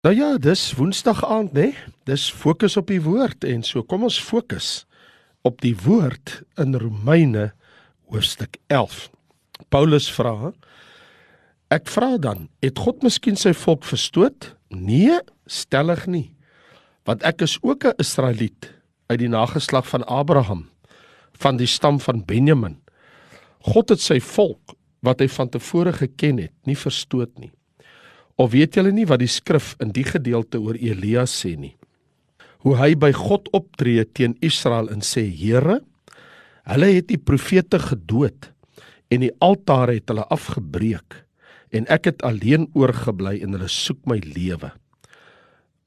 Nou ja, dis Woensdag aand, né? Dis fokus op die woord en so kom ons fokus op die woord in Romeine hoofstuk 11. Paulus vra: Ek vra dan, het God miskien sy volk verstoot? Nee, stellig nie. Want ek is ook 'n Israeliet uit die nageslag van Abraham, van die stam van Benjamin. God het sy volk wat hy van tevore geken het, nie verstoot nie. Of weet julle nie wat die skrif in die gedeelte oor Elia sê nie? Hoe hy by God optree teen Israel en sê: "Here, hulle het die profete gedood en die altare het hulle afgebreek en ek het alleen oorgebly en hulle soek my lewe."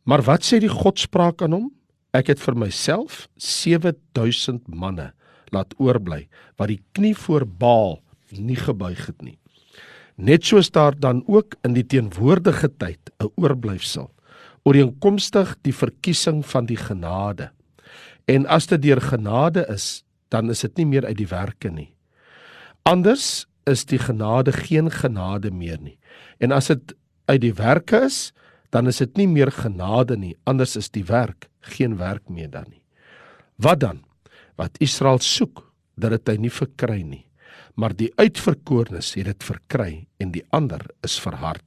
Maar wat sê die Godspraak aan hom? Ek het vir myself 7000 manne laat oorbly wat die knie voor Baal nie gebuig het nie. Net soos daar dan ook in die teenwoordige tyd 'n oorblyfsel ooreenkomstig die verkiesing van die genade. En as dit deur genade is, dan is dit nie meer uit die werke nie. Anders is die genade geen genade meer nie. En as dit uit die werke is, dan is dit nie meer genade nie. Anders is die werk geen werk meer dan nie. Wat dan? Wat Israel soek, dat dit hy nie verkry nie maar die uitverkorenes het dit verkry en die ander is verhard.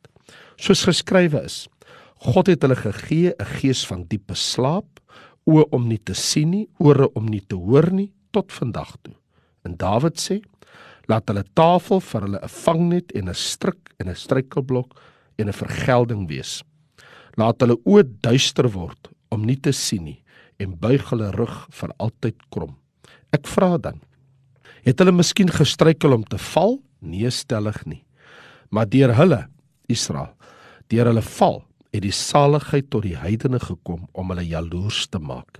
Soos geskrywe is: God het hulle gegee 'n gees van diepe slaap, oë om nie te sien nie, ore om nie te hoor nie tot vandag toe. En Dawid sê: Laat hulle tafel vir hulle 'n vangnet en 'n stryk en 'n struikelblok en 'n vergelding wees. Laat hulle oë duister word om nie te sien nie en buig hulle rug vir altyd krom. Ek vra dan: Het hulle miskien gestruikel om te val? Nee, stellig nie. Maar deur hulle, Israel, deur hulle val, het die saligheid tot die heidene gekom om hulle jaloers te maak.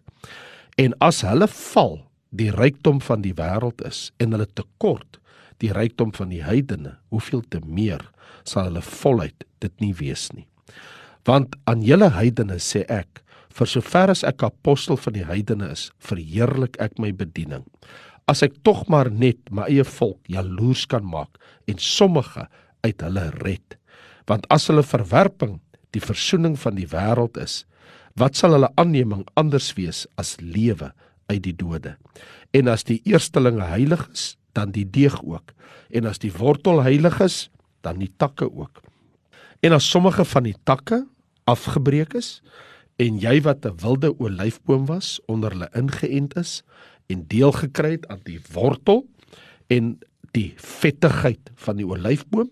En as hulle val, die rykdom van die wêreld is en hulle tekort die rykdom van die heidene, hoeveel te meer sal hulle volheid dit nie wees nie. Want aan julle heidene sê ek, vir sover as ek apostel van die heidene is, verheerlik ek my bediening as ek tog maar net my eie volk jaloers kan maak en sommige uit hulle red. Want as hulle verwerping die versoening van die wêreld is, wat sal hulle aanneming anders wees as lewe uit die dode? En as die eerstelinge heilig is, dan die deeg ook. En as die wortel heilig is, dan die takke ook. En as sommige van die takke afgebreek is en jy wat 'n wilde olyfboom was onder hulle ingeënt is, en deel gekry het aan die wortel en die vettigheid van die olyfboom,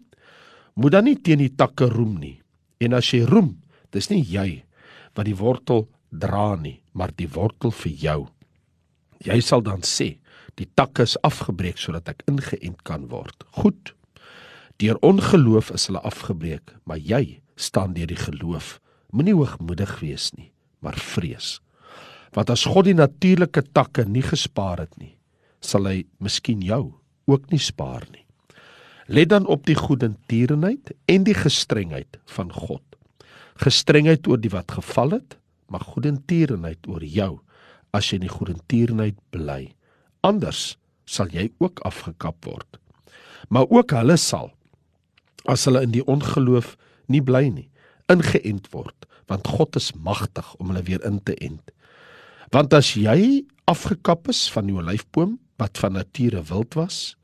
moet dan nie teen die takke roem nie. En as jy roem, dis nie jy wat die wortel dra nie, maar die wortel vir jou. Jy sal dan sê, die takke is afgebreek sodat ek ingeënt kan word. Goed. Deur ongeloof is hulle afgebreek, maar jy staan deur die geloof. Moenie hoogmoedig wees nie, maar vrees. Want as God die natuurlike takke nie gespaar het nie, sal hy miskien jou ook nie spaar nie. Let dan op die goedertierenheid en die gestrengheid van God. Gestrengheid oor die wat geval het, maar goedertierenheid oor jou as jy in die goedertierenheid bly. Anders sal jy ook afgekap word. Maar ook hulle sal as hulle in die ongeloof nie bly nie, ingeënt word, want God is magtig om hulle weer in te ent. Want as jy afgekap is van die olyfboom wat van nature wild was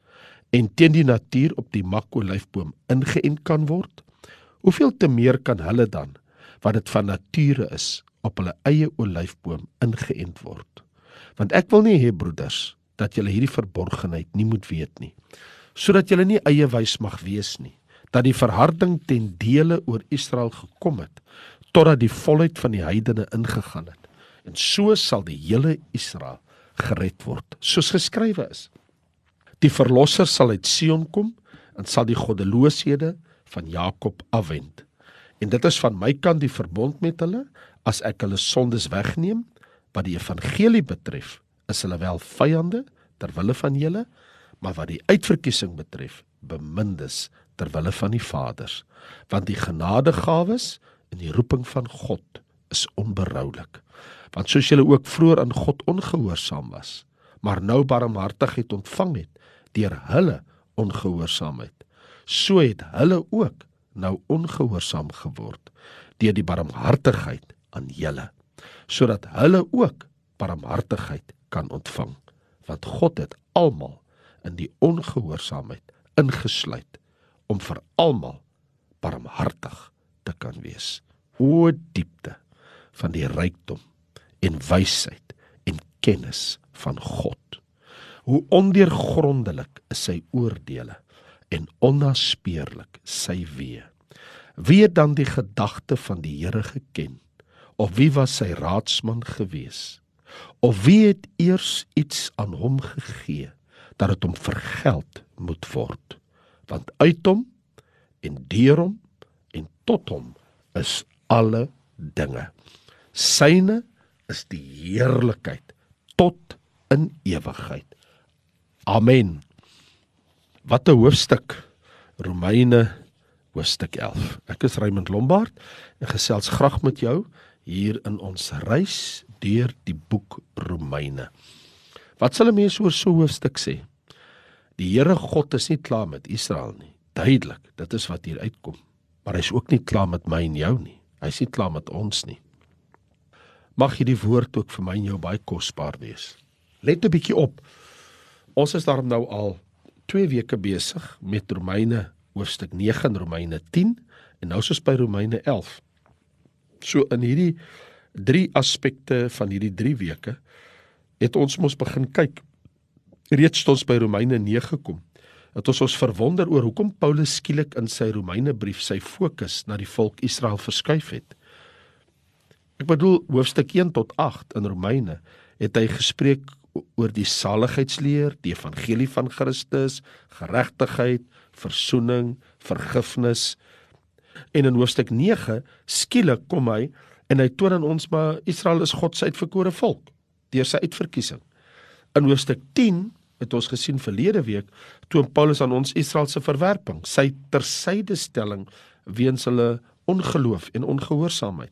en teen die natuur op die makolyfboom ingeënt kan word, hoeveel te meer kan hulle dan wat dit van nature is op hulle eie olyfboom ingeënt word? Want ek wil nie hê broeders dat julle hierdie verborgenheid nie moet weet nie, sodat julle nie eie wys mag wees nie, dat die verharding ten dele oor Israel gekom het totdat die volheid van die heidene ingegaan het en so sal die hele Israel gered word soos geskrywe is. Die verlosser sal uit Sion kom en sal die goddelooshede van Jakob afwend. En dit is van my kant die verbond met hulle. As ek hulle sondes wegneem wat die evangelie betref is hulle wel vyande ter wille van julle maar wat die uitverkiesing betref bemindes ter wille van die vaders. Want die genadegawes en die roeping van God is onberoulik want soos julle ook vroeër aan God ongehoorsaam was, maar nou barmhartigheid ontvang het deur hulle ongehoorsaamheid, so het hulle ook nou ongehoorsaam geword deur die barmhartigheid aan julle sodat hulle ook barmhartigheid kan ontvang want God het almal in die ongehoorsaamheid ingesluit om vir almal barmhartig te kan wees. O diepte van die rykdom en wysheid en kennis van God. Hoe ondeurgrondelik is sy oordeele en onnaspeurlik sy weë. Wie het dan die gedagte van die Here geken? Of wie was sy raadsman gewees? Of wie het eers iets aan hom gegee dat dit hom vergeld moet word? Want uit hom en deur hom en tot hom is alle dinge. Syne is die heerlikheid tot in ewigheid amen wat 'n hoofstuk romeine hoofstuk 11 ek is Raymond Lombard en gesels graag met jou hier in ons reis deur die boek Romeine. Wat sal 'n mens oor so 'n hoofstuk sê? Die Here God is nie klaar met Israel nie. Duidelik, dit is wat hier uitkom. Maar hy's ook nie klaar met my en jou nie. Hy's nie klaar met ons nie. Mag hierdie woord ook vir my en jou baie kosbaar wees. Let 'n bietjie op. Ons is daarom nou al 2 weke besig met Romeine hoofstuk 9 en Romeine 10 en nou is ons by Romeine 11. So in hierdie drie aspekte van hierdie 3 weke het ons mos begin kyk. Reeds tot ons by Romeine 9 gekom. Dat ons ons verwonder oor hoekom Paulus skielik in sy Romeine brief sy fokus na die volk Israel verskuif het. Ek bedoel hoofstuk 1 tot 8 in Romeine het hy gespreek oor die saligheidsleer, die evangelie van Christus, geregtigheid, verzoening, vergifnis. En in hoofstuk 9 skielik kom hy En hy toon aan ons maar Israel is God se uitverkore volk deur sy uitverkiesing. In hoofstuk 10 het ons gesien verlede week toe Paulus aan ons Israel se verwerping, sy tersydestelling weens hulle ongeloof en ongehoorsaamheid.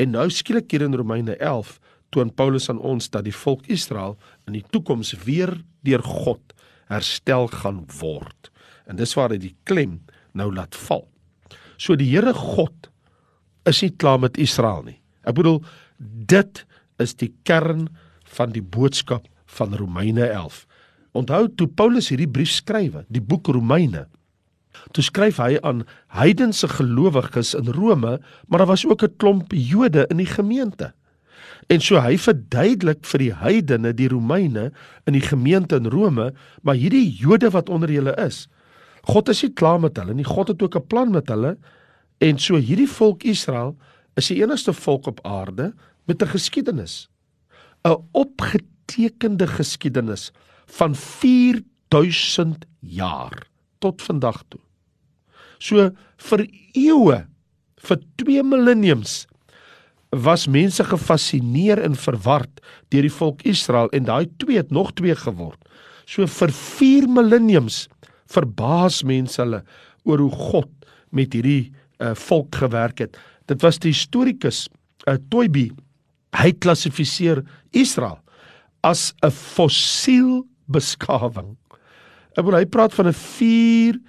En nou skielik hier in Romeine 11 toon Paulus aan ons dat die volk Israel in die toekoms weer deur God herstel gaan word. En dis waar hy die klem nou laat val. So die Here God is nie klaar met Israel nie. Ek bedoel dit is die kern van die boodskap van Romeine 11. Onthou toe Paulus hierdie brief skrywe, die boek Romeine. Toe skryf hy aan heidense gelowiges in Rome, maar daar was ook 'n klomp Jode in die gemeente. En so hy verduidelik vir die heidene, die Romeine in die gemeente in Rome, maar hierdie Jode wat onder julle is, God is nie klaar met hulle nie. God het ook 'n plan met hulle En so hierdie volk Israel is die enigste volk op aarde met 'n geskiedenis. 'n opgetekende geskiedenis van 4000 jaar tot vandag toe. So vir eeue, vir 2 millenniums was mense gefassineer en verward deur die volk Israel en daai twee het nog twee geword. So vir 4 millenniums verbaas mense hulle oor hoe God met hierdie uh, volk gewerk het. Dit was die historikus uh, Toybi. Hy klassifiseer Israel as 'n fossiel beskawing. Ek wil hy praat van 'n 4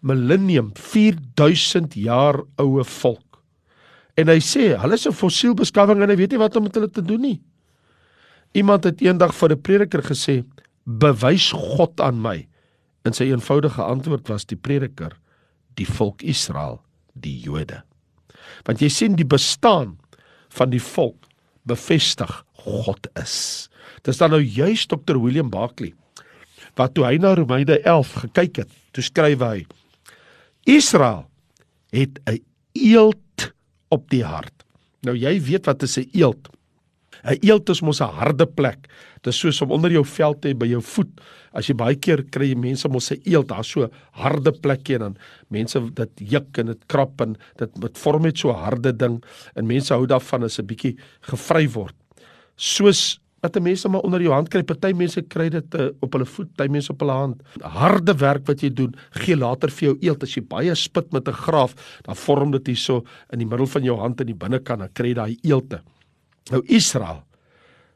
millennium, 4000 jaar oue volk. En hy sê, hulle is 'n fossiel beskawing en hy weet nie wat om met hulle te doen nie. Iemand het eendag vir 'n prediker gesê, "Bewys God aan my." En sy eenvoudige antwoord was die prediker, "Die volk Israel." die Jode. Want jy sien die bestaan van die volk bevestig God is. Dis dan nou juis Dr William Barclay wat toe hy na Romeine 11 gekyk het, toe skryf hy Israel het 'n eeld op die hart. Nou jy weet wat is 'n eeld? 'n Eeld is mos 'n harde plek. Dit is soos om onder jou vel te hê by jou voet. As jy baie keer kry mense mos 'n eeld, daar so harde plekke en dan mense dit juk en dit krap en dit dit vorm net so 'n harde ding en mense hou daarvan as 'n bietjie gevry word. Soos wat mense maar onder jou hand kry, party mense kry dit uh, op hulle voet, party mense op hulle hand. Harde werk wat jy doen, gee later vir jou eeld as jy baie spit met 'n graaf, dan vorm dit hierso in die middel van jou hand in die binnekant, dan kry jy daai eelde. Nou Israel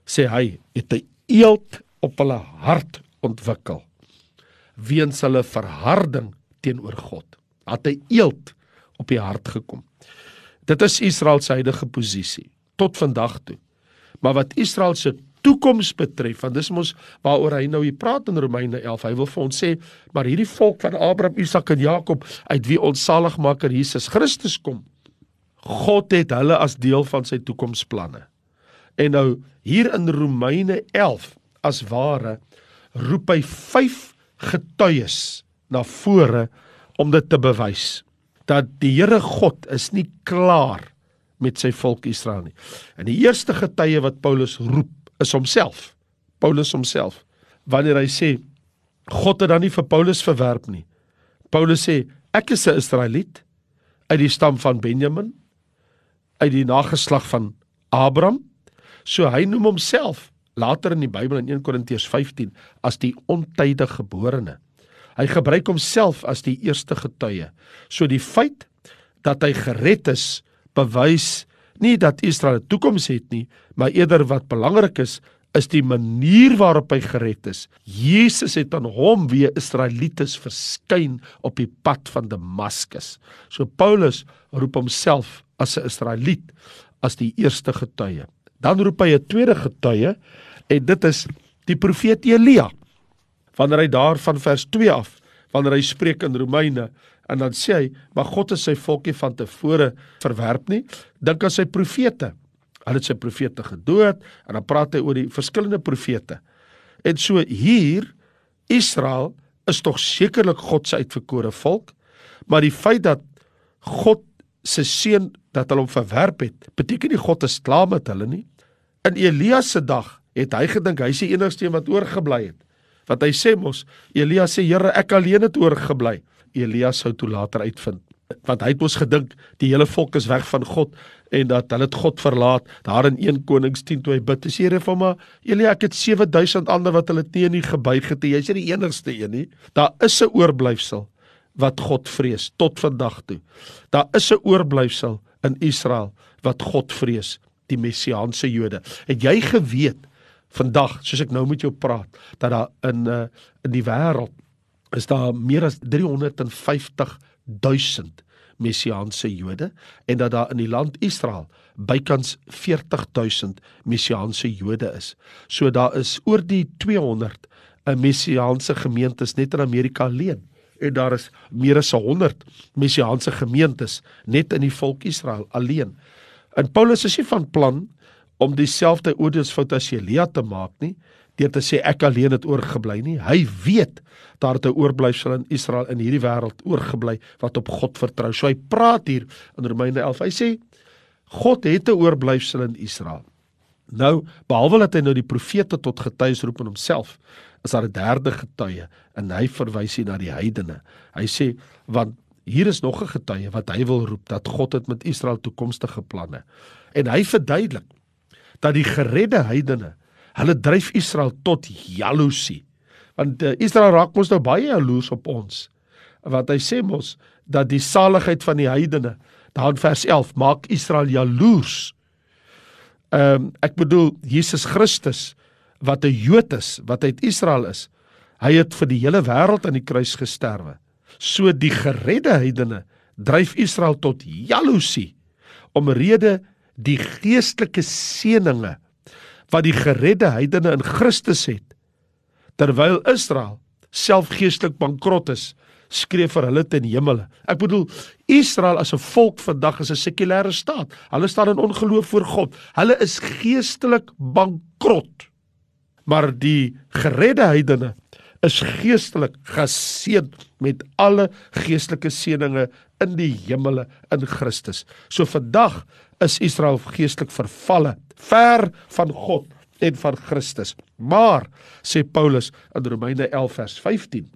sê hy het 'n eeld op hulle hart ontwikkel weens hulle verharding teenoor God. Het 'n eeld op die hart gekom. Dit is Israel se huidige posisie tot vandag toe. Maar wat Israel se toekoms betref, want dis mos waaroor hy nou hier praat in Romeine 11. Hy wil vir ons sê, maar hierdie volk van Abraham, Isak en Jakob uit wie ons saligmaker Jesus Christus kom, God het hulle as deel van sy toekomsplanne. En nou hier in Romeine 11 as ware roep hy 5 getuies na vore om dit te bewys dat die Here God is nie klaar met sy volk Israel nie. En die eerste getuie wat Paulus roep is homself. Paulus homself. Wanneer hy sê God het dan nie vir Paulus verwerp nie. Paulus sê ek is 'n Israeliet uit die stam van Benjamin uit die nageslag van Abraham. So hy noem homself later in die Bybel in 1 Korintiërs 15 as die ontydige geborene. Hy gebruik homself as die eerste getuie. So die feit dat hy gered is, bewys nie dat Israel 'n toekoms het nie, maar eerder wat belangrik is, is die manier waarop hy gered is. Jesus het aan hom wie Israelites verskyn op die pad van Damaskus. So Paulus roep homself as 'n Israeliet as die eerste getuie. Dan roep hy 'n tweede getuie en dit is die profeet Elia wanneer hy daar van vers 2 af wanneer hy spreek in Romeine en dan sê hy maar God het sy volkie van tevore verwerp nie. Dink aan sy profete. Hulle het sy profete gedood en dan praat hy oor die verskillende profete. En so hier Israel is tog sekerlik God se uitverkore volk maar die feit dat God se seun dat hulle hom verwerp het beteken nie God is klaar met hulle nie. In Elia se dag het hy gedink hy is die enigste een wat oorgebly het wat hy sê mos Elia sê Here ek alleen het oorgebly. Elia sou toe later uitvind want hy het mos gedink die hele volk is weg van God en dat hulle het God verlaat. Daar in 1 Konings 10 toe hy bid sê Here vir my Elia ek het 7000 ander wat hulle teen nie gebuig het. Jy's nie die enigste een nie. Daar is 'n oorblyfsel wat God vrees tot vandag toe. Daar is 'n oorblyfsel in Israel wat God vrees die messiaanse Jode. Het jy geweet vandag soos ek nou met jou praat dat daar in uh, in die wêreld is daar meer as 350 000 messiaanse Jode en dat daar in die land Israel bykans 40 000 messiaanse Jode is. So daar is oor die 200 'n eh, messiaanse gemeentes net in Amerika alleen en daar is meer as 100 messiaanse gemeentes net in die volk Israel alleen. En Paulus is nie van plan om dieselfde oordeelsfout as Elia te maak nie deur te sê ek alleen het oorgebly nie. Hy weet daar het 'n oorblyfsel in Israel in hierdie wêreld oorgebly wat op God vertrou. So hy praat hier in Romeine 11 hy sê God het 'n oorblyfsel in Israel. Nou behalwe dat hy nou die profete tot getuies roep in homself is daar 'n derde getuie en hy verwys hier na die heidene. Hy sê want hier is nog 'n getuie wat hy wil roep dat God het met Israel toekomstige planne. En hy verduidelik dat die geredde heidene hulle dryf Israel tot jaloesie. Want uh, Israel raak mos nou baie jaloers op ons. Wat hy sê mos dat die saligheid van die heidene, daar in vers 11, maak Israel jaloers. Ehm um, ek bedoel Jesus Christus wat 'n Jood is, wat uit Israel is. Hy het vir die hele wêreld aan die kruis gesterwe. So die geredde heidene dryf Israel tot jaloesie om rede die geestelike seëninge wat die geredde heidene in Christus het terwyl Israel self geestelik bankrot is skree vir hulle ten hemele. Ek bedoel Israel as 'n volk vandag is 'n sekulêre staat. Hulle staan in ongeloof voor God. Hulle is geestelik bankrot. Maar die geredde heidene is geestelik geseën met alle geestelike seënings in die hemele in Christus. So vandag is Israel geestelik vervalle, ver van God en van Christus. Maar sê Paulus in Romeine 11 vers 15,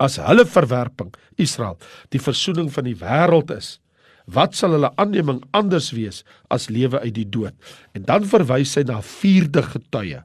as hulle verwerping Israel die versoening van die wêreld is, wat sal hulle aanneming anders wees as lewe uit die dood? En dan verwys hy na vierde getuie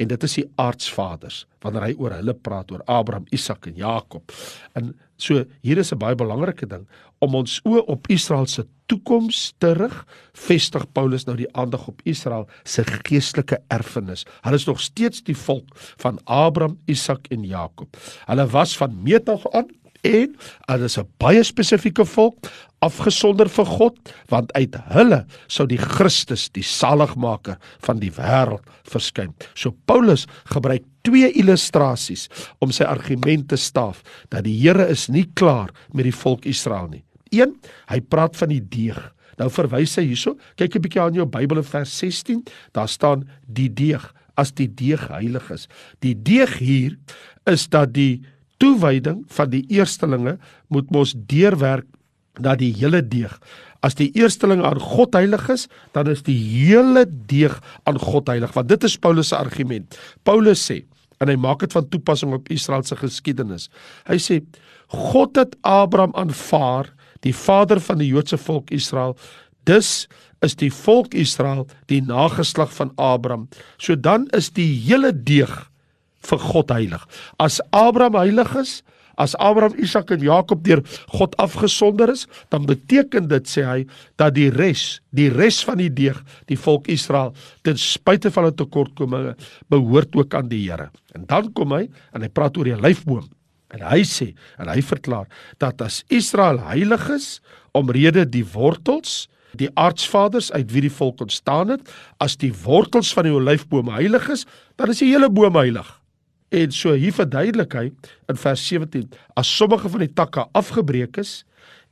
en dit is die aardsvaders wanneer hy oor hulle praat oor Abraham, Isak en Jakob. En so hier is 'n baie belangrike ding om ons oë op Israel se toekoms te rig, vestig Paulus nou die aandag op Israel se geestelike erfenis. Hulle is nog steeds die volk van Abraham, Isak en Jakob. Hulle was van meet af aan en hulle is 'n baie spesifieke volk. Afgesonder vir God, want uit hulle sou die Christus, die saligmaker van die wêreld verskyn. So Paulus gebruik twee illustrasies om sy argument te staaf dat die Here is nie klaar met die volk Israel nie. 1, hy praat van die deeg. Nou verwys hy hierso, kyk 'n bietjie aan jou Bybel in vers 16, daar staan die deeg as die deeg heilig is. Die deeg hier is dat die toewyding van die eerstelinge moet mos deurwerk na die hele deeg. As die eersteling aan God heilig is, dan is die hele deeg aan God heilig. Want dit is Paulus se argument. Paulus sê en hy maak dit van toepassing op Israel se geskiedenis. Hy sê God het Abraham aanvaar, die vader van die Joodse volk Israel. Dus is die volk Israel die nageslag van Abraham. So dan is die hele deeg vir God heilig. As Abraham heilig is, as Abraham, Isak en Jakob deur God afgesonder is, dan beteken dit sê hy dat die res, die res van die deeg, die volk Israel, ten spyte van hulle tekortkominge, behoort ook aan die Here. En dan kom hy en hy praat oor die lyfboom. En hy sê en hy verklaar dat as Israel heilig is omrede die wortels die aardsvaders uit wie die volk ontstaan het as die wortels van die olyfboom heilig is dan is die hele boom heilig En so hier verduidelik hy in vers 17 as sommige van die takke afgebreek is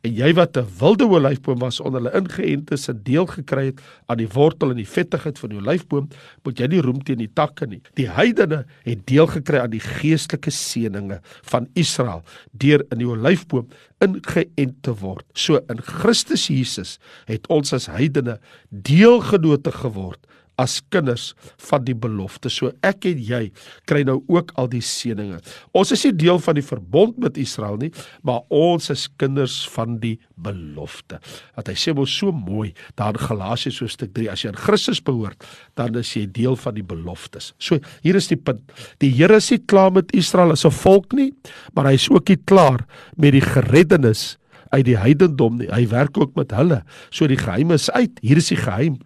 en jy wat 'n wilde olyfboom was onder hulle ingeënte se deel gekry het aan die wortel en die vettigheid van die olyfboom, moet jy nie roem teen die takke nie. Die heidene het deel gekry aan die geestelike seëninge van Israel deur in die olyfboom ingeënt te word. So in Christus Jesus het ons as heidene deelgenote geword as kinders van die belofte. So ek en jy kry nou ook al die seëninge. Ons is nie deel van die verbond met Israel nie, maar ons is kinders van die belofte. Dat hy sê mos so mooi daar in Galasiërs hoofstuk 3 as jy aan Christus behoort, dan is jy deel van die beloftes. So hier is die punt. Die Here is nie klaar met Israel as 'n volk nie, maar hy is ook nie klaar met die gereddenis uit die heidendom nie. Hy werk ook met hulle. So die geheim is uit. Hier is die geheim.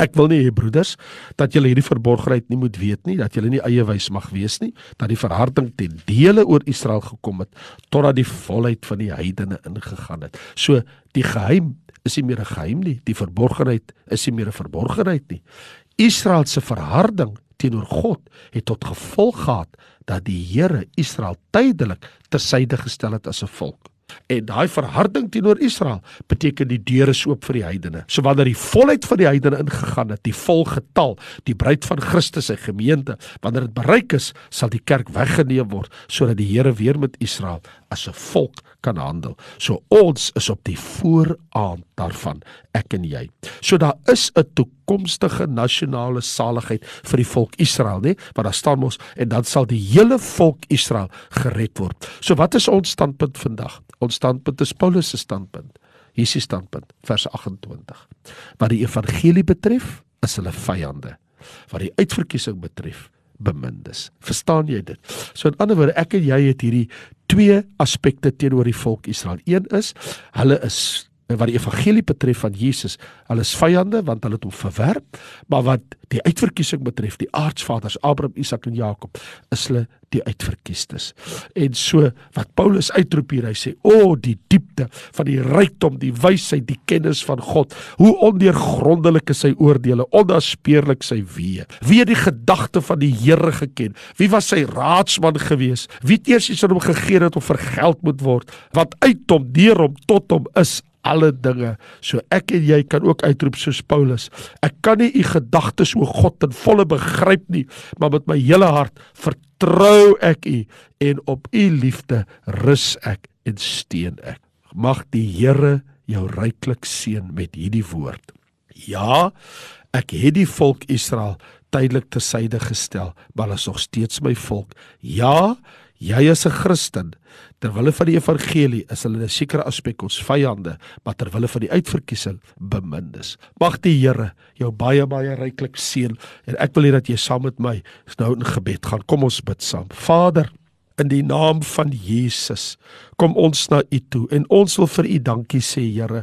Ek wil nie hê broeders dat julle hierdie verborgenheid nie moet weet nie, dat julle nie eie wys mag wees nie, dat die verharding ten dele oor Israel gekom het totdat die volheid van die heidene ingegaan het. So die geheim is nie meer 'n geheim nie, die verborgenheid is nie meer 'n verborgenheid nie. Israel se verharding teenoor God het tot gevolg gehad dat die Here Israel tydelik tersyde gestel het as 'n volk. En daai verharding teenoor Israel beteken die deure is oop vir die heidene. So wanneer die volheid van die heidene ingegaan het, die volgetal, die bruid van Christus se gemeente, wanneer dit bereik is, sal die kerk weggeneem word sodat die Here weer met Israel as 'n volk kan handel. So ons is op die vooraand daarvan, ek en jy. So daar is 'n toekomstige nasionale saligheid vir die volk Israel, nê? Want daar staan mos en dan sal die hele volk Israel gered word. So wat is ons standpunt vandag? Ons standpunt is Paulus se standpunt. Die standpunt, vers 28. Wat die evangelie betref, is hulle vyande. Wat die uitverkiesing betref, bemindes. Verstaan jy dit? So in ander woorde, ek en jy het hierdie twee aspekte teenoor die volk Israel. Een is hulle is wat die evangelie betref van Jesus, hulle is vyande want hulle het hom verwerp, maar wat die uitverkiesing betref, die aardsvaders Abraham, Isak en Jakob, is hulle die uitverkiestes. En so wat Paulus uitroep hier, hy sê: "O, oh, die diepte van die rykdom, die wysheid, die kennis van God. Hoe ondeurgrondelik is sy oordeele, onnaspeurlik sy weë. Wie het die gedagte van die Here geken? Wie was sy raadsman gewees? Wie het eers iets aan hom gegee het om vergeld moet word? Wat uit hom, deur hom, tot hom is alle dinge. So ek en jy kan ook uitroep soos Paulus. Ek kan nie u gedagtes o God in volle begryp nie, maar met my hele hart vertrou ek u en op u liefde rus ek en steun ek. Mag die Here jou ryklik seën met hierdie woord. Ja, ek het die volk Israel tydelik ter syde gestel, maar hulle is nog steeds my volk. Ja, jy is 'n Christen. Terwille van die evangelie is hulle 'n sekere aspek ons vyande, maar terwille van die uitverkiesing bemindes. Mag die Here jou baie baie ryklik seën en ek wil hê dat jy saam met my nou in gebed gaan. Kom ons bid saam. Vader, in die naam van Jesus kom ons na u toe en ons wil vir u dankie sê Here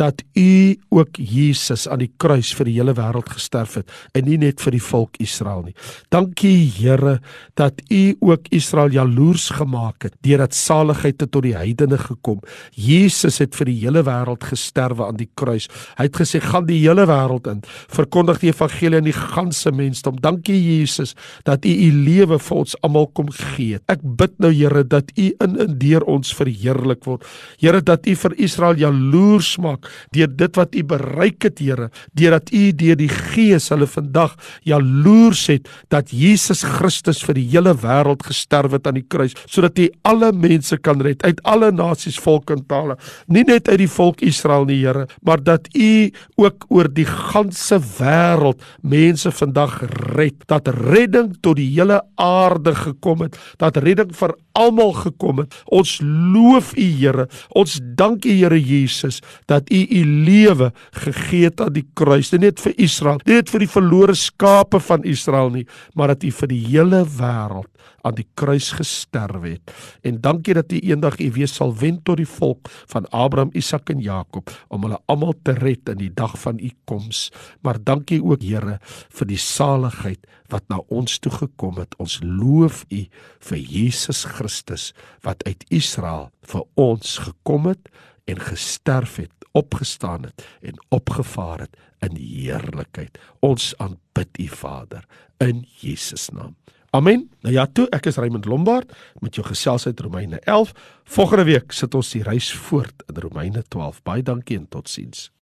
dat u ook Jesus aan die kruis vir die hele wêreld gesterf het en nie net vir die volk Israel nie. Dankie Here dat u ook Israel jaloers gemaak het deurdat saligheid tot die heidene gekom. Jesus het vir die hele wêreld gesterwe aan die kruis. Hy het gesê gaan die hele wêreld in, verkondig die evangelie aan die ganse mensdom. Dankie Jesus dat u u lewe vir ons almal kom gee. Ek bid nou Here dat u in en deur ons verheerlik word. Here dat U vir Israel jaloers maak deur dit wat U bereik het, Here, deurdat U deur die Gees hulle vandag jaloers het dat Jesus Christus vir die hele wêreld gesterf het aan die kruis sodat hy alle mense kan red uit alle nasies, volke en tale. Nie net uit die volk Israel nie, Here, maar dat U ook oor die ganse wêreld mense vandag red. Dat redding tot die hele aarde gekom het, dat redding vir almal gekom het. Ons loof U Here. Ons dank U Here Jesus dat U U lewe gegee het aan die kruis, nie net vir Israel, nie net vir die verlore skape van Israel nie, maar dat U vir die hele wêreld aan die kruis gesterf het. En dankie dat U eendag U weer sal wend tot die volk van Abraham, Isak en Jakob om hulle almal te red in die dag van U koms. Maar dankie ook Here vir die saligheid wat na ons toe gekom het. Ons loof U vir Jesus Christus wat uit Israel vir ons gekom het en gesterf het, opgestaan het en opgevaar het in heerlikheid. Ons aanbid U Vader in Jesus naam. Amen. Nou ja, toe ek is Raymond Lombard met jou gesels uit Romeine 11. Volgende week sit ons die reis voort in Romeine 12. Baie dankie en totsiens.